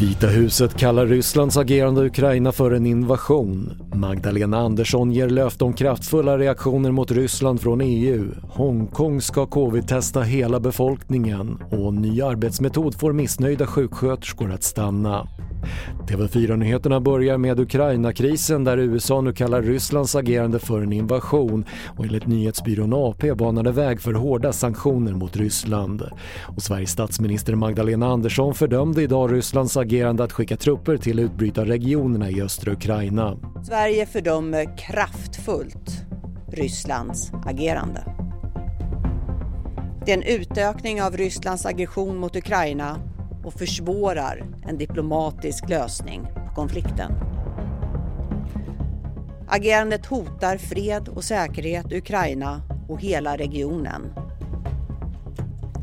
Vita huset kallar Rysslands agerande i Ukraina för en invasion. Magdalena Andersson ger löfte om kraftfulla reaktioner mot Ryssland från EU. Hongkong ska covid-testa hela befolkningen och ny arbetsmetod får missnöjda sjuksköterskor att stanna. TV4-nyheterna börjar med Ukraina-krisen där USA nu kallar Rysslands agerande för en invasion och enligt nyhetsbyrån AP banade väg för hårda sanktioner mot Ryssland. Och Sveriges statsminister Magdalena Andersson fördömde idag Rysslands agerande att skicka trupper till utbrytarregionerna i östra Ukraina. Sverige fördömer kraftfullt Rysslands agerande. Det är en utökning av Rysslands aggression mot Ukraina och försvårar en diplomatisk lösning på konflikten. Agerandet hotar fred och säkerhet i Ukraina och hela regionen.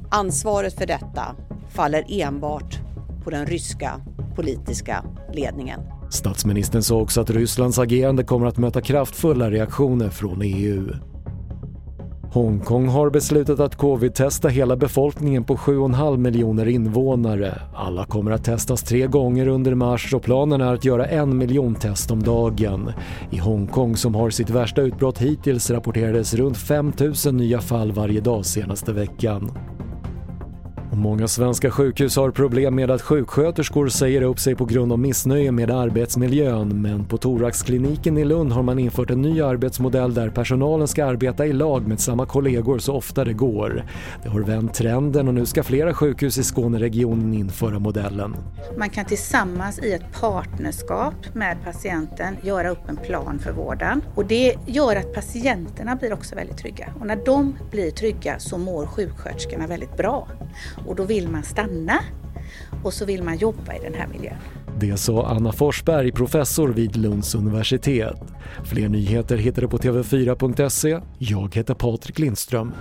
Ansvaret för detta faller enbart på den ryska politiska ledningen. Statsministern sa också att Rysslands agerande kommer att möta kraftfulla reaktioner från EU. Hongkong har beslutat att covid-testa hela befolkningen på 7,5 miljoner invånare. Alla kommer att testas tre gånger under mars och planen är att göra en miljon test om dagen. I Hongkong som har sitt värsta utbrott hittills rapporterades runt 5 000 nya fall varje dag senaste veckan. Många svenska sjukhus har problem med att sjuksköterskor säger upp sig på grund av missnöje med arbetsmiljön men på thoraxkliniken i Lund har man infört en ny arbetsmodell där personalen ska arbeta i lag med samma kollegor så ofta det går. Det har vänt trenden och nu ska flera sjukhus i Skåneregionen införa modellen. Man kan tillsammans i ett partnerskap med patienten göra upp en plan för vården och det gör att patienterna blir också väldigt trygga och när de blir trygga så mår sjuksköterskorna väldigt bra och då vill man stanna och så vill man jobba i den här miljön. Det sa Anna Forsberg, professor vid Lunds universitet. Fler nyheter hittar du på tv4.se. Jag heter Patrik Lindström.